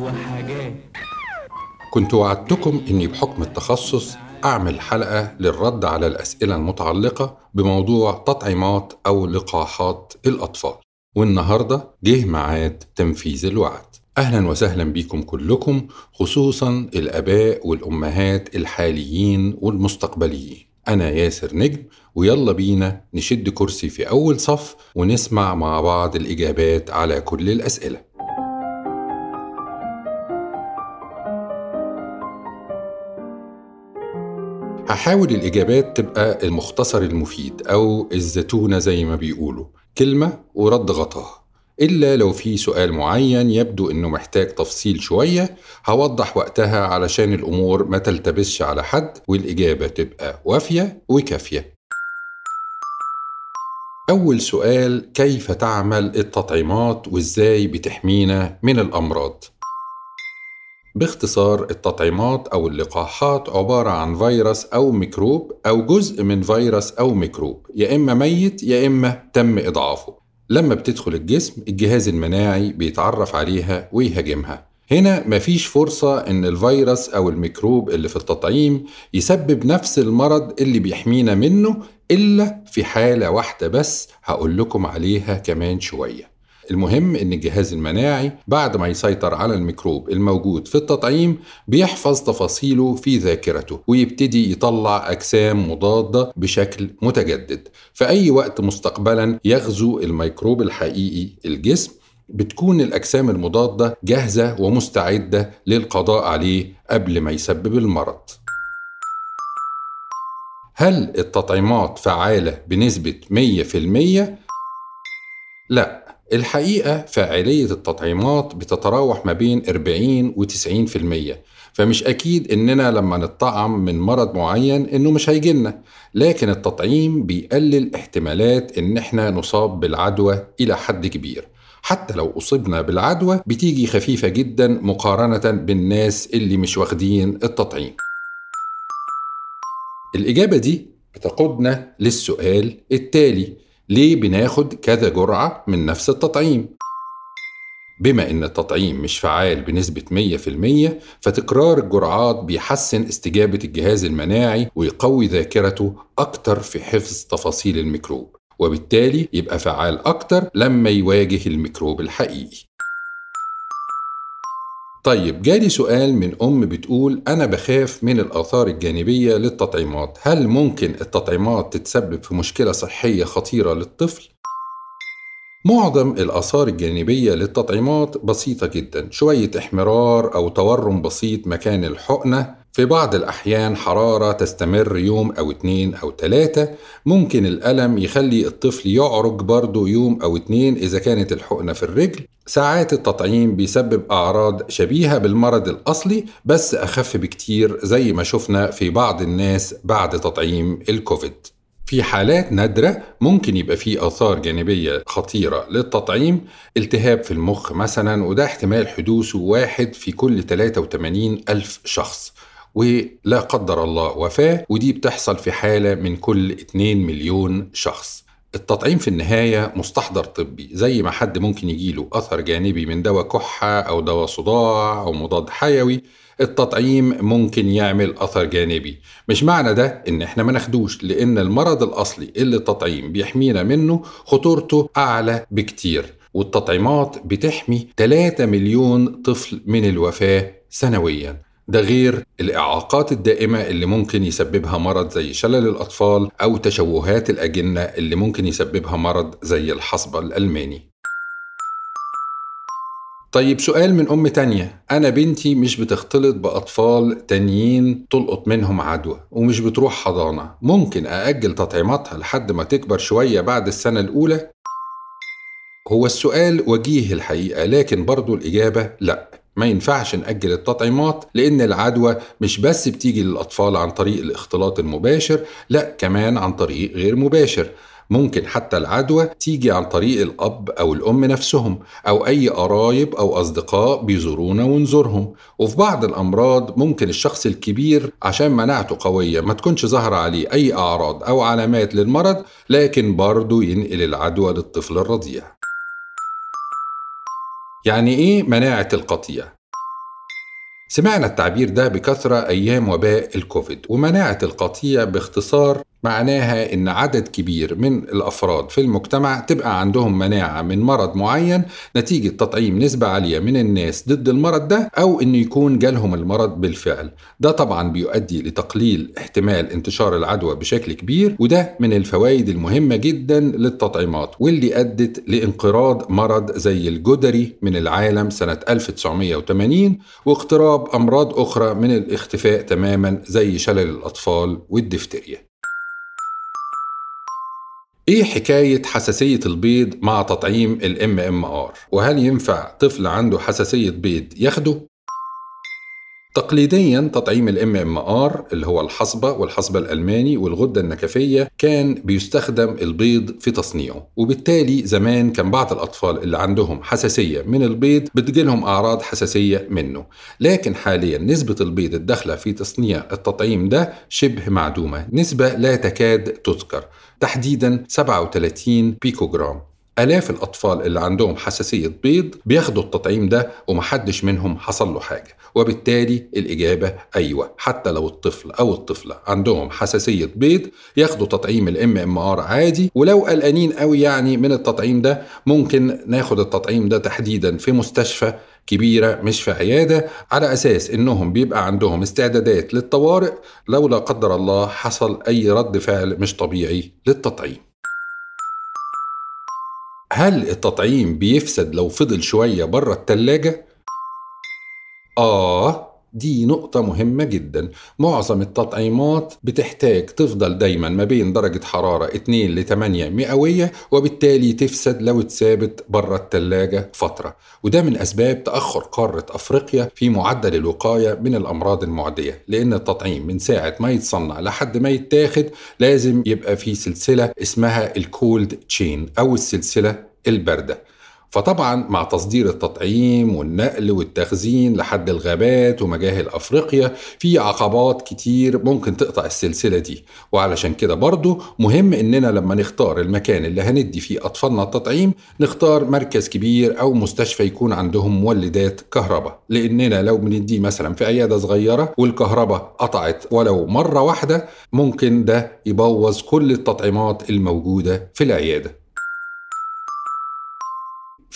وحاجات كنت وعدتكم إني بحكم التخصص أعمل حلقة للرد على الأسئلة المتعلقة بموضوع تطعيمات أو لقاحات الأطفال. والنهاردة جه ميعاد تنفيذ الوعد. أهلا وسهلا بكم كلكم خصوصا الآباء والأمهات الحاليين والمستقبليين. أنا ياسر نجم ويلا بينا نشد كرسي في أول صف ونسمع مع بعض الإجابات على كل الأسئلة. هحاول الإجابات تبقى المختصر المفيد أو الزتونة زي ما بيقولوا. كلمة ورد غطاها. إلا لو في سؤال معين يبدو إنه محتاج تفصيل شوية هوضح وقتها علشان الأمور ما تلتبسش على حد والإجابة تبقى وافية وكافية. أول سؤال كيف تعمل التطعيمات وإزاي بتحمينا من الأمراض؟ باختصار التطعيمات أو اللقاحات عبارة عن فيروس أو ميكروب أو جزء من فيروس أو ميكروب يا إما ميت يا إما تم إضعافه. لما بتدخل الجسم الجهاز المناعي بيتعرف عليها ويهاجمها. هنا مفيش فرصة إن الفيروس أو الميكروب اللي في التطعيم يسبب نفس المرض اللي بيحمينا منه إلا في حالة واحدة بس هقول لكم عليها كمان شوية. المهم إن الجهاز المناعي بعد ما يسيطر على الميكروب الموجود في التطعيم بيحفظ تفاصيله في ذاكرته ويبتدي يطلع أجسام مضادة بشكل متجدد. في أي وقت مستقبلا يغزو الميكروب الحقيقي الجسم بتكون الأجسام المضادة جاهزة ومستعدة للقضاء عليه قبل ما يسبب المرض. هل التطعيمات فعالة بنسبة 100% لا. الحقيقة فاعلية التطعيمات بتتراوح ما بين 40 و 90% فمش أكيد إننا لما نطعم من مرض معين إنه مش هيجيلنا لكن التطعيم بيقلل احتمالات إن إحنا نصاب بالعدوى إلى حد كبير حتى لو أصبنا بالعدوى بتيجي خفيفة جدا مقارنة بالناس اللي مش واخدين التطعيم. الإجابة دي بتقودنا للسؤال التالي ليه بناخد كذا جرعة من نفس التطعيم؟ بما إن التطعيم مش فعال بنسبة 100% فتكرار الجرعات بيحسن استجابة الجهاز المناعي ويقوي ذاكرته أكتر في حفظ تفاصيل الميكروب وبالتالي يبقى فعال أكتر لما يواجه الميكروب الحقيقي طيب جالي سؤال من أم بتقول أنا بخاف من الآثار الجانبية للتطعيمات هل ممكن التطعيمات تتسبب في مشكلة صحية خطيرة للطفل؟ معظم الآثار الجانبية للتطعيمات بسيطة جدا شوية احمرار أو تورم بسيط مكان الحقنة في بعض الأحيان حرارة تستمر يوم أو اتنين أو تلاتة ممكن الألم يخلي الطفل يعرج برضه يوم أو اتنين إذا كانت الحقنة في الرجل. ساعات التطعيم بيسبب أعراض شبيهة بالمرض الأصلي بس أخف بكتير زي ما شفنا في بعض الناس بعد تطعيم الكوفيد. في حالات نادرة ممكن يبقى في آثار جانبية خطيرة للتطعيم التهاب في المخ مثلا وده احتمال حدوثه واحد في كل 83 ألف شخص. ولا قدر الله وفاة ودي بتحصل في حالة من كل 2 مليون شخص. التطعيم في النهاية مستحضر طبي زي ما حد ممكن يجيله أثر جانبي من دواء كحة أو دواء صداع أو مضاد حيوي. التطعيم ممكن يعمل أثر جانبي. مش معنى ده إن إحنا ما ناخدوش لأن المرض الأصلي اللي التطعيم بيحمينا منه خطورته أعلى بكتير. والتطعيمات بتحمي 3 مليون طفل من الوفاة سنوياً. ده غير الإعاقات الدائمة اللي ممكن يسببها مرض زي شلل الأطفال أو تشوهات الأجنة اللي ممكن يسببها مرض زي الحصبة الألماني. طيب سؤال من أم تانية. أنا بنتي مش بتختلط بأطفال تانيين تلقط منهم عدوى ومش بتروح حضانة. ممكن أأجل تطعيماتها لحد ما تكبر شوية بعد السنة الأولى؟ هو السؤال وجيه الحقيقة لكن برضو الإجابة لأ. ما ينفعش نأجل التطعيمات لأن العدوى مش بس بتيجي للأطفال عن طريق الاختلاط المباشر لأ كمان عن طريق غير مباشر. ممكن حتى العدوى تيجي عن طريق الأب أو الأم نفسهم أو أي قرايب أو أصدقاء بيزورونا ونزورهم. وفي بعض الأمراض ممكن الشخص الكبير عشان مناعته قوية ما تكونش ظاهرة عليه أي أعراض أو علامات للمرض لكن برضه ينقل العدوى للطفل الرضيع. يعني إيه مناعة القطيع؟ سمعنا التعبير ده بكثرة أيام وباء الكوفيد ومناعة القطيع باختصار معناها إن عدد كبير من الأفراد في المجتمع تبقى عندهم مناعة من مرض معين نتيجة تطعيم نسبة عالية من الناس ضد المرض ده أو إنه يكون جالهم المرض بالفعل. ده طبعا بيؤدي لتقليل احتمال انتشار العدوى بشكل كبير وده من الفوائد المهمة جدا للتطعيمات واللي أدت لانقراض مرض زي الجدري من العالم سنة 1980 واقتراب أمراض أخرى من الاختفاء تماما زي شلل الأطفال والدفتريا. إيه حكاية حساسية البيض مع تطعيم ال MMR وهل ينفع طفل عنده حساسية بيض ياخده؟ تقليديا تطعيم ال MMR اللي هو الحصبة والحصبة الألماني والغدة النكفيه كان بيستخدم البيض في تصنيعه. وبالتالي زمان كان بعض الأطفال اللي عندهم حساسية من البيض بتجيلهم أعراض حساسية منه. لكن حاليا نسبة البيض الداخله في تصنيع التطعيم ده شبه معدومة. نسبة لا تكاد تذكر. تحديدا 37 بيكوغرام. آلاف الأطفال اللي عندهم حساسية بيض بياخدوا التطعيم ده ومحدش منهم حصل له حاجة. وبالتالي الإجابة أيوة. حتى لو الطفل أو الطفلة عندهم حساسية بيض ياخدوا تطعيم ال MMR عادي. ولو قلقانين قوي يعني من التطعيم ده ممكن ناخد التطعيم ده تحديدا في مستشفى كبيرة مش في عيادة على أساس إنهم بيبقى عندهم استعدادات للطوارئ لو لا قدر الله حصل أي رد فعل مش طبيعي للتطعيم. هل التطعيم بيفسد لو فضل شوية بره التلاجة؟ آه دي نقطة مهمة جدا. معظم التطعيمات بتحتاج تفضل دايما ما بين درجة حرارة 2 ل 8 مئوية وبالتالي تفسد لو اتثابت بره التلاجة فترة. وده من أسباب تأخر قارة أفريقيا في معدل الوقاية من الأمراض المعدية. لأن التطعيم من ساعة ما يتصنع لحد ما يتاخد لازم يبقى في سلسلة اسمها الكولد تشين أو السلسلة الباردة فطبعا مع تصدير التطعيم والنقل والتخزين لحد الغابات ومجاهل أفريقيا في عقبات كتير ممكن تقطع السلسلة دي. وعلشان كده برضو مهم إننا لما نختار المكان اللي هندي فيه أطفالنا التطعيم نختار مركز كبير أو مستشفى يكون عندهم مولدات كهرباء. لأننا لو بنديه مثلا في عيادة صغيرة والكهرباء قطعت ولو مرة واحدة ممكن ده يبوظ كل التطعيمات الموجودة في العيادة.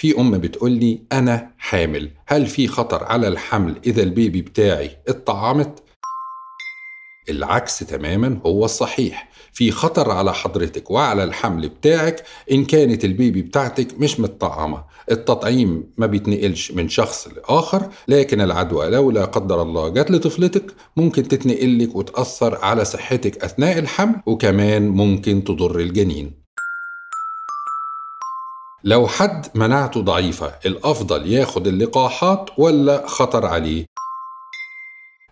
في أم بتقول لي أنا حامل. هل في خطر على الحمل إذا البيبي بتاعي اتطعمت؟ العكس تماما هو الصحيح في خطر على حضرتك وعلى الحمل بتاعك إن كانت البيبي بتاعتك مش متطعمة. التطعيم ما بيتنقلش من شخص لآخر لكن العدوى لو لا قدر الله جات لطفلتك ممكن تتنقلك وتأثر على صحتك أثناء الحمل وكمان ممكن تضر الجنين. لو حد مناعته ضعيفة الأفضل ياخد اللقاحات ولا خطر عليه؟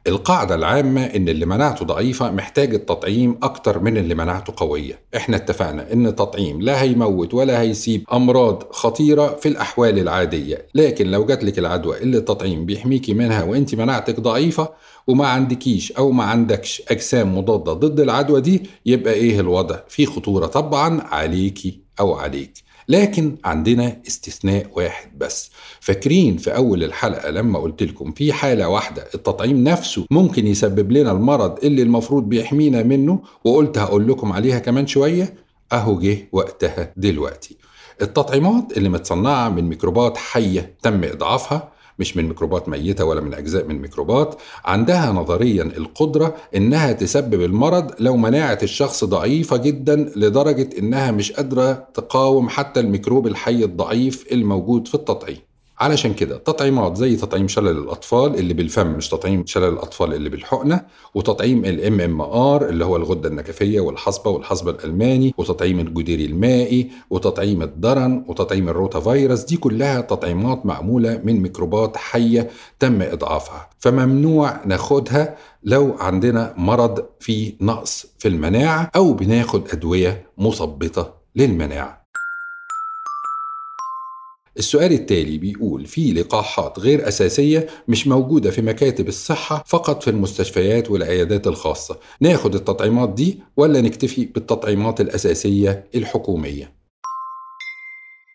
القاعدة العامة إن اللي مناعته ضعيفة محتاج التطعيم أكتر من اللي مناعته قوية إحنا اتفقنا إن التطعيم لا هيموت ولا هيسيب أمراض خطيرة في الأحوال العادية لكن لو جاتلك العدوى اللي التطعيم بيحميكي منها وإنت مناعتك ضعيفة وما عندكيش أو ما عندكش أجسام مضادة ضد العدوى دي يبقى إيه الوضع؟ في خطورة طبعا عليكي أو عليك لكن عندنا استثناء واحد بس. فاكرين في أول الحلقة لما قلت لكم في حالة واحدة التطعيم نفسه ممكن يسبب لنا المرض اللي المفروض بيحمينا منه وقلت هقول لكم عليها كمان شوية؟ أهو جه وقتها دلوقتي. التطعيمات اللي متصنعة من ميكروبات حية تم إضعافها مش من ميكروبات ميتة ولا من أجزاء من ميكروبات عندها نظريا القدرة إنها تسبب المرض لو مناعة الشخص ضعيفة جدا لدرجة إنها مش قادرة تقاوم حتى الميكروب الحي الضعيف الموجود في التطعيم. علشان كده تطعيمات زي تطعيم شلل الأطفال اللي بالفم مش تطعيم شلل الأطفال اللي بالحقنة وتطعيم ال MMR اللي هو الغدة النكفية والحصبة والحصبه الألماني وتطعيم الجدري المائي وتطعيم الدرن وتطعيم الروتا فيروس دي كلها تطعيمات معمولة من ميكروبات حية تم إضعافها. فممنوع ناخدها لو عندنا مرض فيه نقص في المناعة أو بناخد أدوية مثبطه للمناعة. السؤال التالي بيقول في لقاحات غير أساسية مش موجودة في مكاتب الصحة فقط في المستشفيات والعيادات الخاصة. ناخد التطعيمات دي ولا نكتفي بالتطعيمات الأساسية الحكومية؟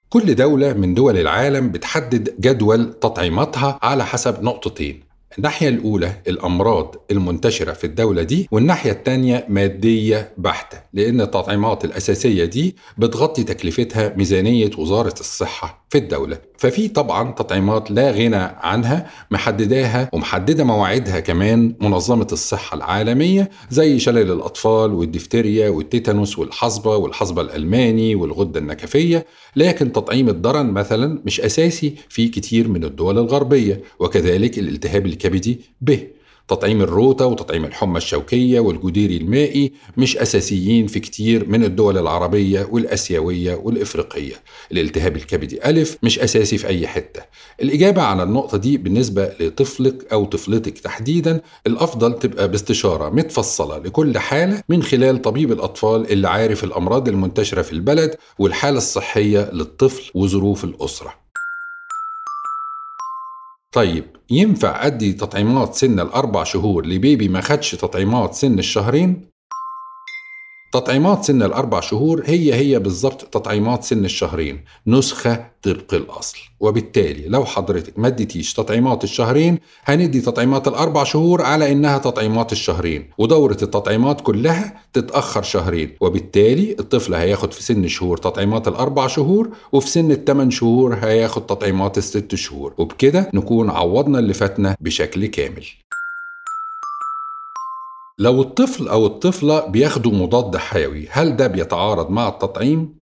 كل دولة من دول العالم بتحدد جدول تطعيماتها على حسب نقطتين. الناحية الأولى الأمراض المنتشرة في الدولة دي والناحية الثانية مادية بحتة لأن التطعيمات الأساسية دي بتغطي تكلفتها ميزانية وزارة الصحة في الدولة. ففي طبعا تطعيمات لا غنى عنها محدداها ومحددة مواعيدها كمان منظمة الصحة العالمية زي شلل الأطفال والدفتيريا والتيتانوس والحصبة والحصبة الألماني والغدة النكفية. لكن تطعيم الضرن مثلا مش أساسي في كتير من الدول الغربية وكذلك الالتهاب الكبدي به تطعيم الروتا وتطعيم الحمى الشوكية والجديري المائي مش أساسيين في كتير من الدول العربية والأسيوية والإفريقية. الالتهاب الكبدي ألف مش أساسي في أي حتة. الإجابة على النقطة دي بالنسبة لطفلك أو طفلتك تحديدا الأفضل تبقى باستشارة متفصلة لكل حالة من خلال طبيب الأطفال اللي عارف الأمراض المنتشرة في البلد والحالة الصحية للطفل وظروف الأسرة. طيب ينفع أدي تطعيمات سن الأربع شهور لبيبي ما خدش تطعيمات سن الشهرين؟ تطعيمات سن الأربع شهور هي هي بالظبط تطعيمات سن الشهرين نسخة طبق الأصل. وبالتالي لو حضرتك ما اديتيش تطعيمات الشهرين هندي تطعيمات الأربع شهور على إنها تطعيمات الشهرين ودورة التطعيمات كلها تتأخر شهرين. وبالتالي الطفل هياخد في سن شهور تطعيمات الأربع شهور وفي سن الثمان شهور هياخد تطعيمات الست شهور. وبكده نكون عوضنا اللي فاتنا بشكل كامل. لو الطفل أو الطفلة بياخدوا مضاد حيوي هل ده بيتعارض مع التطعيم؟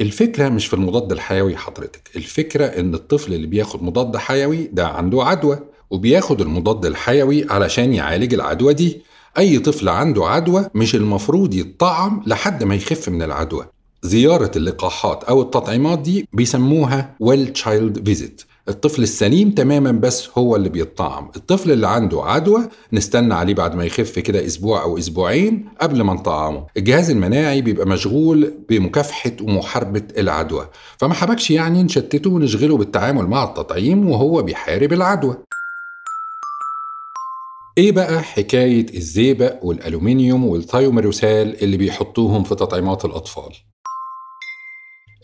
الفكرة مش في المضاد الحيوي حضرتك الفكرة إن الطفل اللي بياخد مضاد حيوي ده عنده عدوى وبياخد المضاد الحيوي علشان يعالج العدوى دي. أي طفل عنده عدوى مش المفروض يتطعم لحد ما يخف من العدوى. زيارة اللقاحات أو التطعيمات دي بيسموها well child visit. الطفل السليم تماما بس هو اللي بيتطعم. الطفل اللي عنده عدوى نستنى عليه بعد ما يخف كده أسبوع أو أسبوعين قبل ما نطعمه. الجهاز المناعي بيبقى مشغول بمكافحة ومحاربة العدوى. فما حبكش يعني نشتته ونشغله بالتعامل مع التطعيم وهو بيحارب العدوى. إيه بقى حكاية الزئبق والألومنيوم وال thimerosal اللي بيحطوهم في تطعيمات الأطفال؟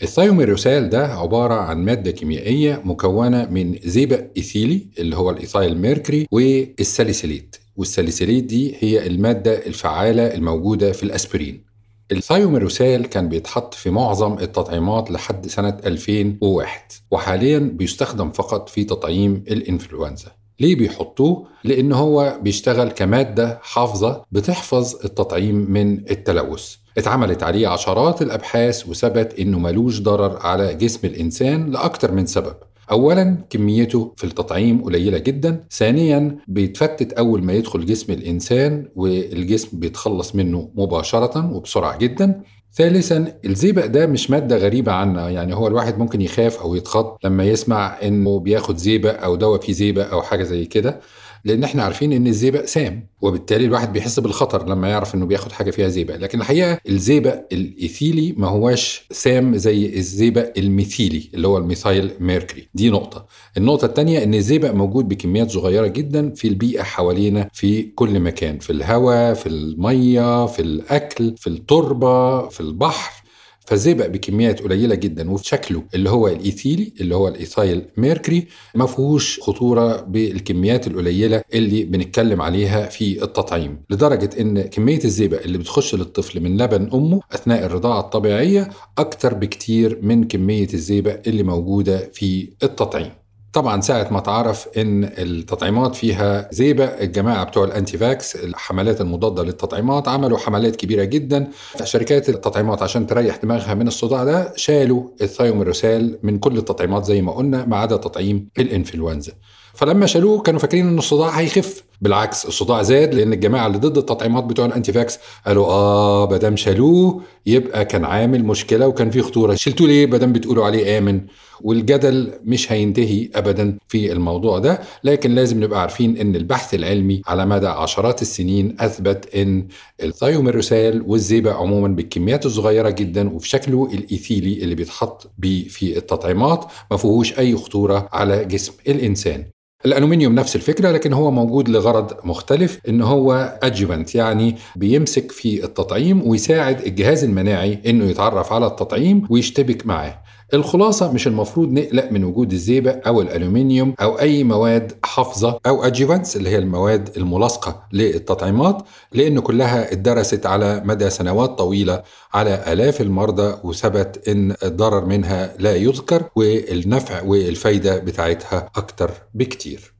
ال thimerosal ده عبارة عن مادة كيميائية مكونة من زئبق إيثيلي اللي هو ال ethyl mercury وال salicylate. وال salicylate دي هي المادة الفعالة الموجودة في الأسبرين. الثايوميروسال كان بيتحط في معظم التطعيمات لحد سنة 2001 وحاليا بيستخدم فقط في تطعيم الإنفلونزا. ليه بيحطوه؟ لأن هو بيشتغل كمادة حافظة بتحفظ التطعيم من التلوث. اتعملت عليه عشرات الأبحاث وثبت إنه ملوش ضرر على جسم الإنسان لأكتر من سبب. أولا كميته في التطعيم قليلة جدا. ثانيا بيتفتت أول ما يدخل جسم الإنسان والجسم بيتخلص منه مباشرة وبسرعة جدا. ثالثا الزئبق ده مش مادة غريبة عنا. يعني هو الواحد ممكن يخاف أو يتخض لما يسمع إنه بياخد زئبق أو دواء فيه زئبق أو حاجة زي كده. لأن إحنا عارفين ان الزئبق سام وبالتالي الواحد بيحس بالخطر لما يعرف انه بياخد حاجة فيها زئبق لكن الحقيقة الزئبق الإيثيلي ما هواش سام زي الزئبق الميثيلي اللي هو ال methyl mercury. دي نقطة. النقطة الثانية إن الزئبق موجود بكميات صغيرة جدا في البيئة حوالينا في كل مكان في الهواء في المية في الأكل في التربة في البحر. فالزئبق بكميات قليلة جدا وفي شكله اللي هو الإيثيلي اللي هو ال ethyl mercury ما فيهوش خطورة بالكميات القليلة اللي بنتكلم عليها في التطعيم لدرجة إن كمية الزئبق اللي بتخش للطفل من لبن أمه أثناء الرضاعة الطبيعية أكتر بكتير من كمية الزئبق اللي موجودة في التطعيم. طبعا ساعة ما تعرف إن التطعيمات فيها زئبق الجماعة بتوع ال anti-vax الحملات المضادة للتطعيمات عملوا حملات كبيرة جدا. شركات التطعيمات عشان تريح دماغها من الصداع ده شالوا الـ thiomersal من كل التطعيمات زي ما قلنا ما عدا تطعيم الإنفلونزا. فلما شالوه كانوا فاكرين إن الصداع هيخف. بالعكس الصداع زاد لأن الجماعة اللي ضد التطعيمات بتوع الـ anti-vax قالوا آه ما دام شالوه يبقى كان عامل مشكلة وكان فيه خطورة. شلتوه ليه؟ ما دام بتقولوا عليه آمن. والجدل مش هينتهي ابدا في الموضوع ده لكن لازم نبقى عارفين إن البحث العلمي على مدى عشرات السنين أثبت إن الثايوميروسال والزيبة عموما بالكميات الصغيرة جدا وفي شكله الإيثيلي اللي بيتحط بيه في التطعيمات ما فيهوش أي خطورة على جسم الإنسان. الألومنيوم نفس الفكرة لكن هو موجود لغرض مختلف إن هو ادجوانت يعني بيمسك في التطعيم ويساعد الجهاز المناعي إنه يتعرف على التطعيم ويشتبك معاه الخلاصة مش المفروض نقلق من وجود الزيبة أو الألومنيوم أو أي مواد حافظة أو أدجيفانس اللي هي المواد الملاصقة للتطعيمات لأن كلها اتدرست على مدى سنوات طويلة على آلاف المرضى وثبت إن الضرر منها لا يذكر والنفع والفايدة بتاعتها أكتر بكتير.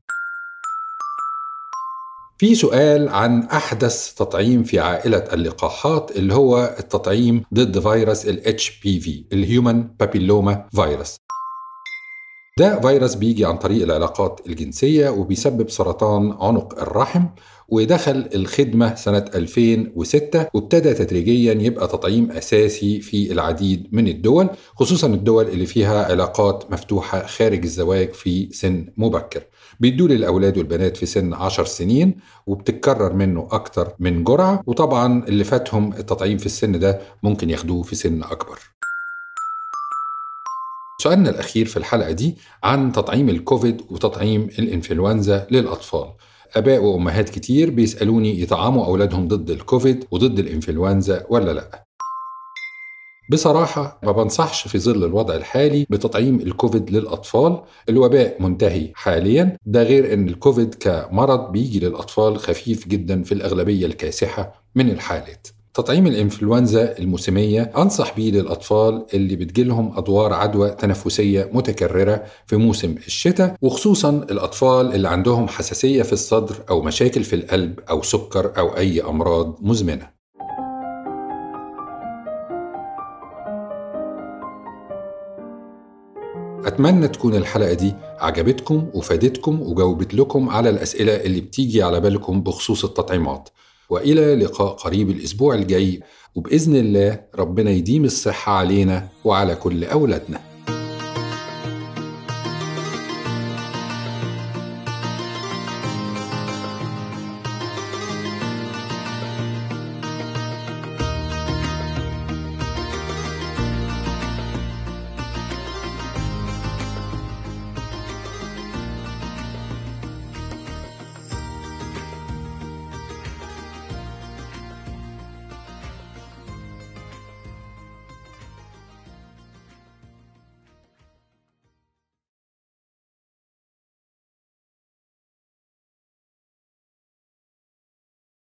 في سؤال عن أحدث تطعيم في عائلة اللقاحات اللي هو التطعيم ضد فيروس ال HPV الهيومن بابيلوما فيروس ده فيروس بيجي عن طريق العلاقات الجنسية وبيسبب سرطان عنق الرحم ودخل الخدمة سنة 2006 وابتدى تدريجيا يبقى تطعيم أساسي في العديد من الدول خصوصا الدول اللي فيها علاقات مفتوحة خارج الزواج في سن مبكر. بيدوا للأولاد والبنات في سن 10 سنين وبتتكرر منه أكتر من جرعة. وطبعا اللي فاتهم التطعيم في السن ده ممكن ياخدوه في سن أكبر. سؤالنا الأخير في الحلقة دي عن تطعيم الكوفيد وتطعيم الإنفلونزا للأطفال. آباء وأمهات كتير بيسألوني يطعموا أولادهم ضد الكوفيد وضد الإنفلونزا ولا لأ. بصراحة ما بنصحش في ظل الوضع الحالي بتطعيم الكوفيد للأطفال. الوباء منتهي حاليا. ده غير أن الكوفيد كمرض بيجي للأطفال خفيف جدا في الأغلبية الكاسحة من الحالات. تطعيم الإنفلونزا الموسمية أنصح بيه للأطفال اللي بتجيلهم أدوار عدوى تنفسية متكررة في موسم الشتاء وخصوصا الأطفال اللي عندهم حساسية في الصدر أو مشاكل في القلب أو سكر أو أي أمراض مزمنة. أتمنى تكون الحلقة دي عجبتكم وفادتكم وجاوبت لكم على الأسئلة اللي بتيجي على بالكم بخصوص التطعيمات. وإلى لقاء قريب الأسبوع الجاي وبإذن الله ربنا يديم الصحة علينا وعلى كل أولادنا.